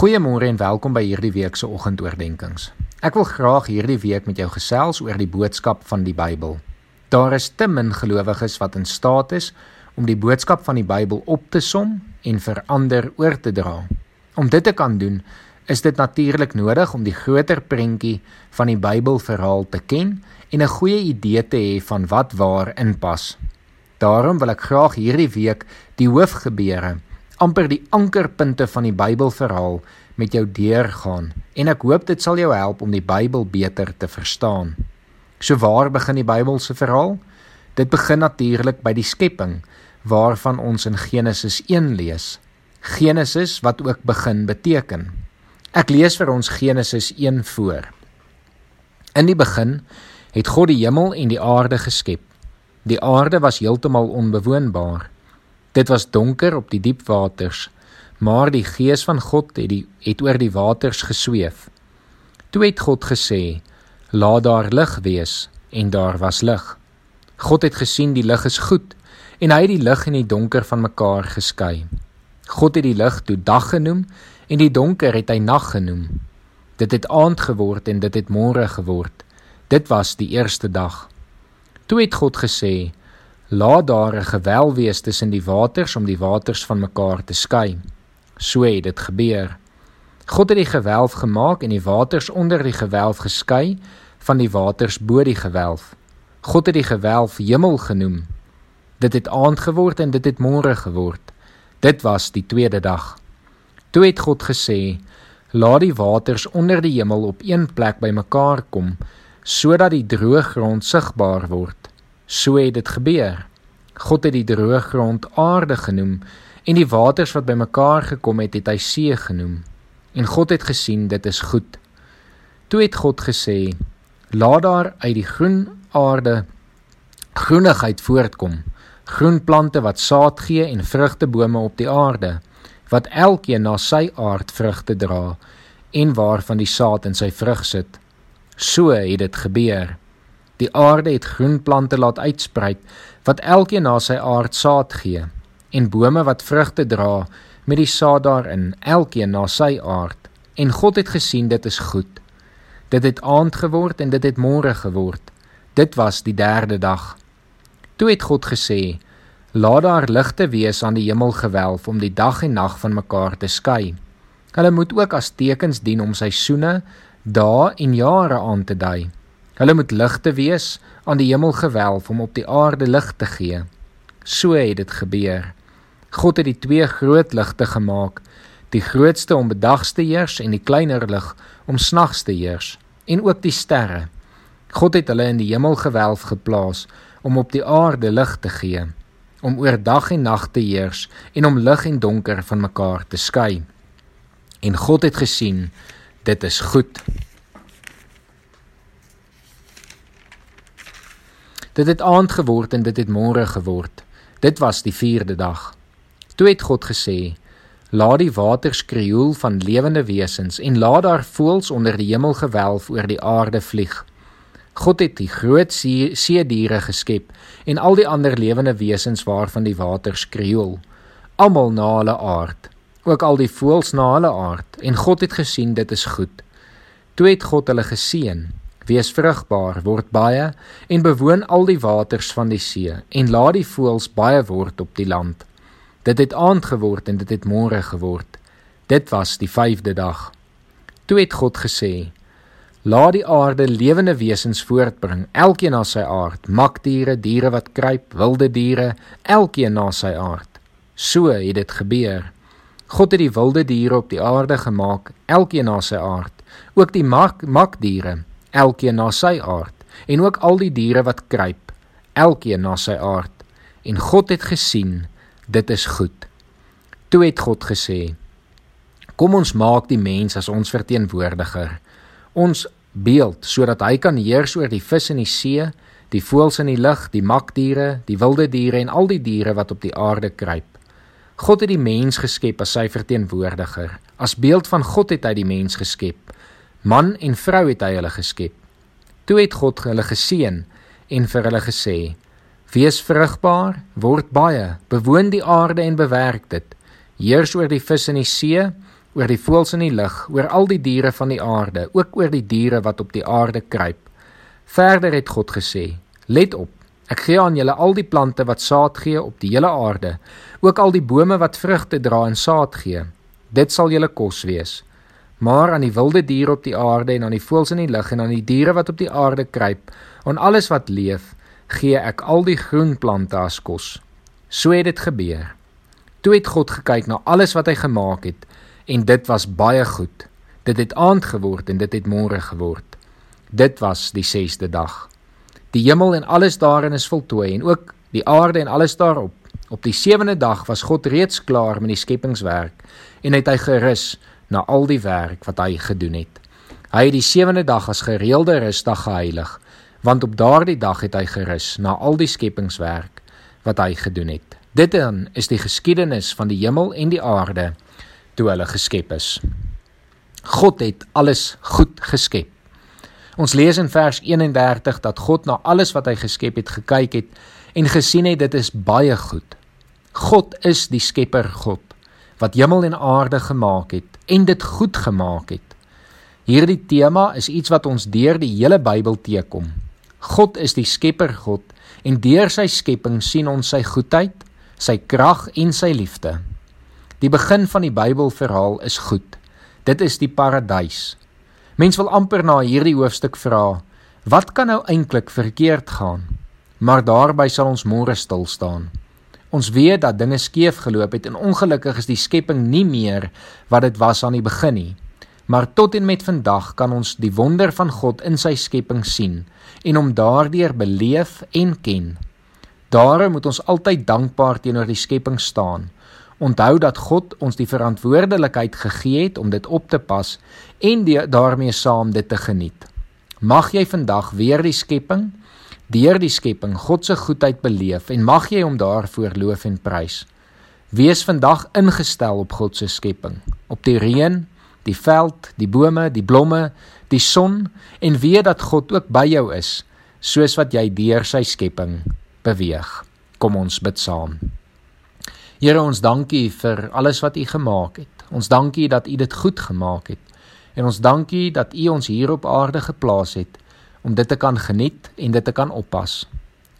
Goeiemôre en welkom by hierdie week se oggendoordenkings. Ek wil graag hierdie week met jou gesels oor die boodskap van die Bybel. Daar is te min gelowiges wat in staat is om die boodskap van die Bybel op te som en vir ander oor te dra. Om dit te kan doen, is dit natuurlik nodig om die groter prentjie van die Bybelverhaal te ken en 'n goeie idee te hê van wat waar inpas. Daarom wil ek graag hierdie week die hoofgebeure amper die ankerpunte van die Bybelverhaal met jou deurgaan en ek hoop dit sal jou help om die Bybel beter te verstaan. So waar begin die Bybel se verhaal? Dit begin natuurlik by die skepping waarvan ons in Genesis 1 lees. Genesis wat ook begin beteken. Ek lees vir ons Genesis 1 voor. In die begin het God die hemel en die aarde geskep. Die aarde was heeltemal onbewoonbaar. Dit was donker op die diep waters, maar die gees van God het die het oor die waters gesweef. Toe het God gesê: "Laat daar lig wees," en daar was lig. God het gesien die lig is goed en hy het die lig en die donker van mekaar geskei. God het die lig toe dag genoem en die donker het hy nag genoem. Dit het aand geword en dit het môre geword. Dit was die eerste dag. Toe het God gesê: Laat daar 'n gewel wees tussen die waters om die waters van mekaar te skei. So het dit gebeur. God het die gewelf gemaak en die waters onder die gewelf geskei van die waters bo die gewelf. God het die gewelf hemel genoem. Dit het aand geword en dit het môre geword. Dit was die tweede dag. Toe het God gesê: Laat die waters onder die hemel op een plek bymekaar kom sodat die droë grond sigbaar word. So het dit gebeur. God het die droë grond aarde genoem en die waters wat bymekaar gekom het, het hy see genoem. En God het gesien dit is goed. Toe het God gesê: Laat daar uit die groen aarde groenigheid voortkom, groen plante wat saad gee en vrugtebome op die aarde, wat elkeen na sy aard vrugte dra en waarvan die saad in sy vrug sit. So het dit gebeur. Die aarde het groen plante laat uitsprei wat elkeen na sy aard saad gee en bome wat vrugte dra met die saad daarin elkeen na sy aard en God het gesien dit is goed. Dit het aand geword en dit het môre geword. Dit was die derde dag. Toe het God gesê: Laat daar ligte wees aan die hemelgewelf om die dag en nag van mekaar te skei. Hulle moet ook as tekens dien om seisoene, dae en jare aan te dui. Hulle moet ligte wees aan die hemelgewelf om op die aarde lig te gee. So het dit gebeur. God het die twee groot ligte gemaak, die grootste om bedags te heers en die kleiner lig om snags te heers, en ook die sterre. God het hulle in die hemelgewelf geplaas om op die aarde lig te gee, om oor dag en nag te heers en om lig en donker van mekaar te skei. En God het gesien dit is goed. Dit het aand geword en dit het môre geword. Dit was die 4de dag. Toe het God gesê: Laat die waters krioel van lewende wesens en laat daar voëls onder die hemelgewelf oor die aarde vlieg. God het die groot see, see diere geskep en al die ander lewende wesens waarvan die waters krioel, almal na hulle aard, ook al die voëls na hulle aard, en God het gesien dit is goed. Toe het God hulle geseën Wees vrugbaar, word baie en bewoon al die waters van die see en laat die voëls baie word op die land. Dit het aand geword en dit het môre geword. Dit was die 5de dag. Toe het God gesê: Laat die aarde lewende wesens voortbring, elkeen na sy aard, makdiere, diere wat kruip, wilde diere, elkeen na sy aard. So het dit gebeur. God het die wilde diere op die aarde gemaak, elkeen na sy aard, ook die mak makdiere elkeen na sy aard en ook al die diere wat kruip elkeen na sy aard. En God het gesien dit is goed. Toe het God gesê kom ons maak die mens as ons verteenwoordiger ons beeld sodat hy kan heers oor die vis in die see die voëls in die lug die makdiere die wilde diere en al die diere wat op die aarde kruip. God het die mens geskep as sy verteenwoordiger. As beeld van God het hy die mens geskep Man en vrou het hy hulle geskep. Toe het God hulle geseën en vir hulle gesê: Wees vrugbaar, word baie, bewoon die aarde en bewerk dit. Heers oor die vis in die see oor die voëls in die lug, oor al die diere van die aarde, ook oor die diere wat op die aarde kruip. Verder het God gesê: Let op, ek gee aan julle al die plante wat saad gee op die hele aarde, ook al die bome wat vrugte dra en saad gee. Dit sal julle kos wees. Maar aan die wilde diere op die aarde en aan die voëls in die lug en aan die diere wat op die aarde kruip, aan alles wat leef, gee ek al die groen plante as kos. So het dit gebeur. Toe het God gekyk na alles wat hy gemaak het en dit was baie goed. Dit het aand geword en dit het môre geword. Dit was die 6de dag. Die hemel en alles daarin is voltooi en ook die aarde en alles daarop. Op die 7de dag was God reeds klaar met die skepingswerk en het hy gerus na al die werk wat hy gedoen het. Hy het die 7de dag as gereelde rusdag geheilig want op daardie dag het hy gerus na al die skepingswerk wat hy gedoen het. Dit dan is die geskiedenis van die hemel en die aarde toe hulle geskep is. God het alles goed geskep. Ons lees in vers 31 dat God na alles wat hy geskep het gekyk het en gesien het dit is baie goed. God is die skepper God wat hemel en aarde gemaak het en dit goed gemaak het. Hierdie tema is iets wat ons deur die hele Bybel teekom. God is die skepper God en deur sy skepping sien ons sy goedheid, sy krag en sy liefde. Die begin van die Bybelverhaal is goed. Dit is die paradys. Mens wil amper na hierdie hoofstuk vra, wat kan nou eintlik verkeerd gaan? Maar daarby sal ons môre stil staan. Ons weet dat dinge skeef geloop het en ongelukkig is die skepping nie meer wat dit was aan die begin nie. Maar tot en met vandag kan ons die wonder van God in sy skepping sien en hom daardeur beleef en ken. Daarom moet ons altyd dankbaar teenoor die skepping staan. Onthou dat God ons die verantwoordelikheid gegee het om dit op te pas en die, daarmee saam dit te geniet. Mag jy vandag weer die skepping, deur die skepping God se goedheid beleef en mag jy hom daarvoor loof en prys. Wees vandag ingestel op God se skepping, op die reën, die veld, die bome, die blomme, die son en weet dat God ook by jou is, soos wat jy deur sy skepping beweeg. Kom ons bid saam. Here ons dankie vir alles wat U gemaak het. Ons dankie dat U dit goed gemaak het. En ons dankie dat U ons hier op aarde geplaas het om dit te kan geniet en dit te kan oppas.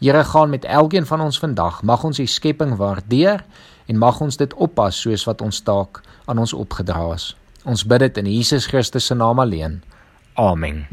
Here gaan met elkeen van ons vandag. Mag ons U skepping waardeer en mag ons dit oppas soos wat ons taak aan ons opgedra is. Ons bid dit in Jesus Christus se naam alleen. Amen.